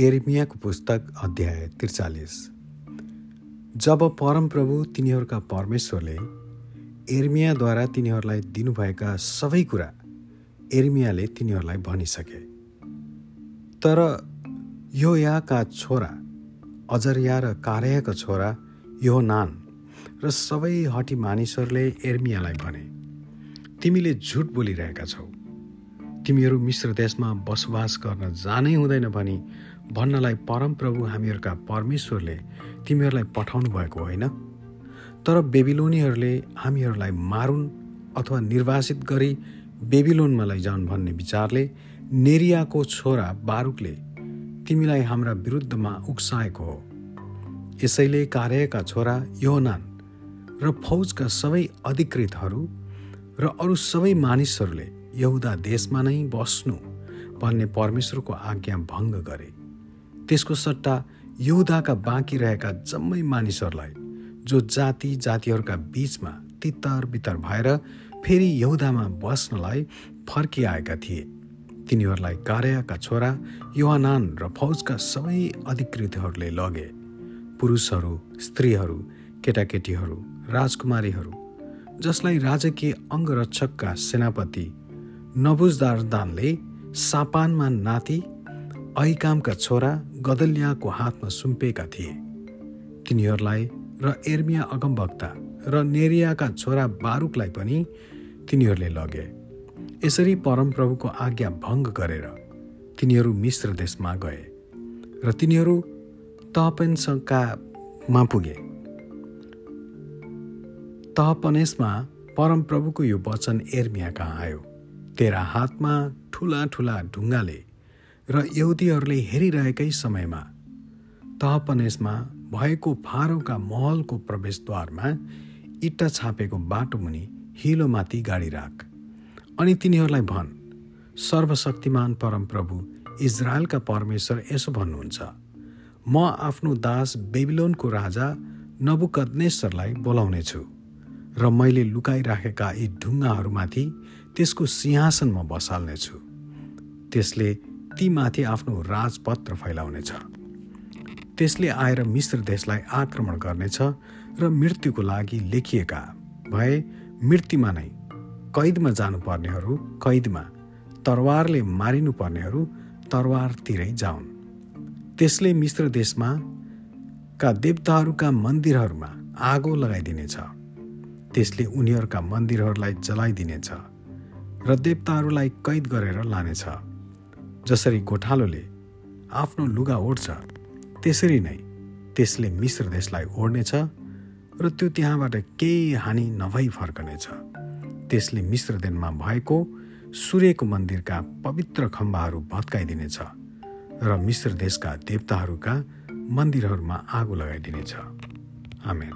एर्मियाको पुस्तक अध्याय त्रिचालिस। जब परमप्रभु तिनीहरूका परमेश्वरले एर्मियाद्वारा तिनीहरूलाई दिनुभएका सबै कुरा एर्मियाले तिनीहरूलाई भनिसके। तर यो याका छोरा अजरिया र कार्याका छोरा यो नान र सबै हटी मानिसहरूले एर्मियालाई भने तिमीले झुट बोलिरहेका छौ। तिमीहरू मिश्र देशमा बसोबास गर्न जानै हुँदैन भनी भन्नलाई परमप्रभु हामीहरूका परमेश्वरले तिमीहरूलाई पठाउनु भएको होइन। तर बेबिलोनीहरूले हामीहरूलाई मारुन् अथवा निर्वासित गरी बेबिलोनमा लैजाउन् भन्ने विचारले नेरियाको छोरा बारुकले तिमीलाई हाम्रा विरुद्धमा उक्साएको हो। यसैले कार्यका छोरा योनान र फौजका सबै अधिकृतहरू र अरू सबै मानिसहरूले यहुदा देशमा नै बस्नु भन्ने परमेश्वरको आज्ञा भङ्ग गरे। त्यसको सट्टा यहुदाका बाँकी रहेका जम्मै मानिसहरूलाई जो जाति जातिहरूका बीचमा तितर बितर भएर फेरि यहुदामा बस्नलाई फर्किआएका थिए। तिनीहरूलाई कार्याका छोरा युवानान र फौजका सबै अधिकृतहरूले लगे। पुरुषहरू स्त्रीहरू केटाकेटीहरू राजकुमारीहरू जसलाई राजकीय अङ्गरक्षकका सेनापति नबुजदारदानले सापानमा नाति अहिकामका छोरा गदलियाको हातमा सुम्पेका थिए। तिनीहरूलाई र एर्मिया अगमभक्ता र नेरियाका छोरा बारुकलाई पनि तिनीहरूले लगे। यसरी परमप्रभुको आज्ञा भङ्ग गरेर तिनीहरू मिश्र देशमा गए र तिनीहरू तपनसकामा पुगे। तहपनेसमा परमप्रभुको यो वचन एर्मिया कहाँ आयो। तेरा हातमा ठुला ठुला ढुङ्गाले र यहुदीहरूले हेरिरहेकै समयमा तहपनेसमा भएको फारोका महलको प्रवेशद्वारमा इट्टा छापेको बाटो मुनि हिलोमाथि गाडी राख अनि तिनीहरूलाई भन् सर्वशक्तिमान परमप्रभु इजरायलका परमेश्वर यसो भन्नुहुन्छ। म आफ्नो दास बेबिलोनको राजा नबुकदनेश्वरलाई बोलाउनेछु र मैले लुकाइराखेका यी ढुङ्गाहरूमाथि त्यसको सिंहासन म बसाल्नेछु। त्यसले तीमाथि आफ्नो राजपत्र फैलाउनेछ। त्यसले आएर मिश्र देशलाई आक्रमण गर्नेछ र मृत्युको लागि लेखिएका भए मृत्युमा नै कैदमा जानुपर्नेहरू कैदमा तरवारले मारिनुपर्नेहरू तरवारतिरै जाउन्। त्यसले मिश्र देशमा का देवताहरूका मन्दिरहरूमा आगो लगाइदिनेछ। त्यसले उनीहरूका मन्दिरहरूलाई जलाइदिनेछ र देवताहरूलाई कैद गरेर लानेछ। जसरी गोठालोले आफ्नो लुगा ओढ्छ त्यसरी नै त्यसले मिश्र देशलाई ओढ्नेछ र त्यो त्यहाँबाट केही हानि नभई फर्कनेछ त्यसले मिश्र दिनमा भएको सूर्यको मन्दिरका पवित्र खम्बाहरू भत्काइदिनेछ र मिश्र देशका देवताहरूका मन्दिरहरूमा आगो लगाइदिनेछ। आमेन।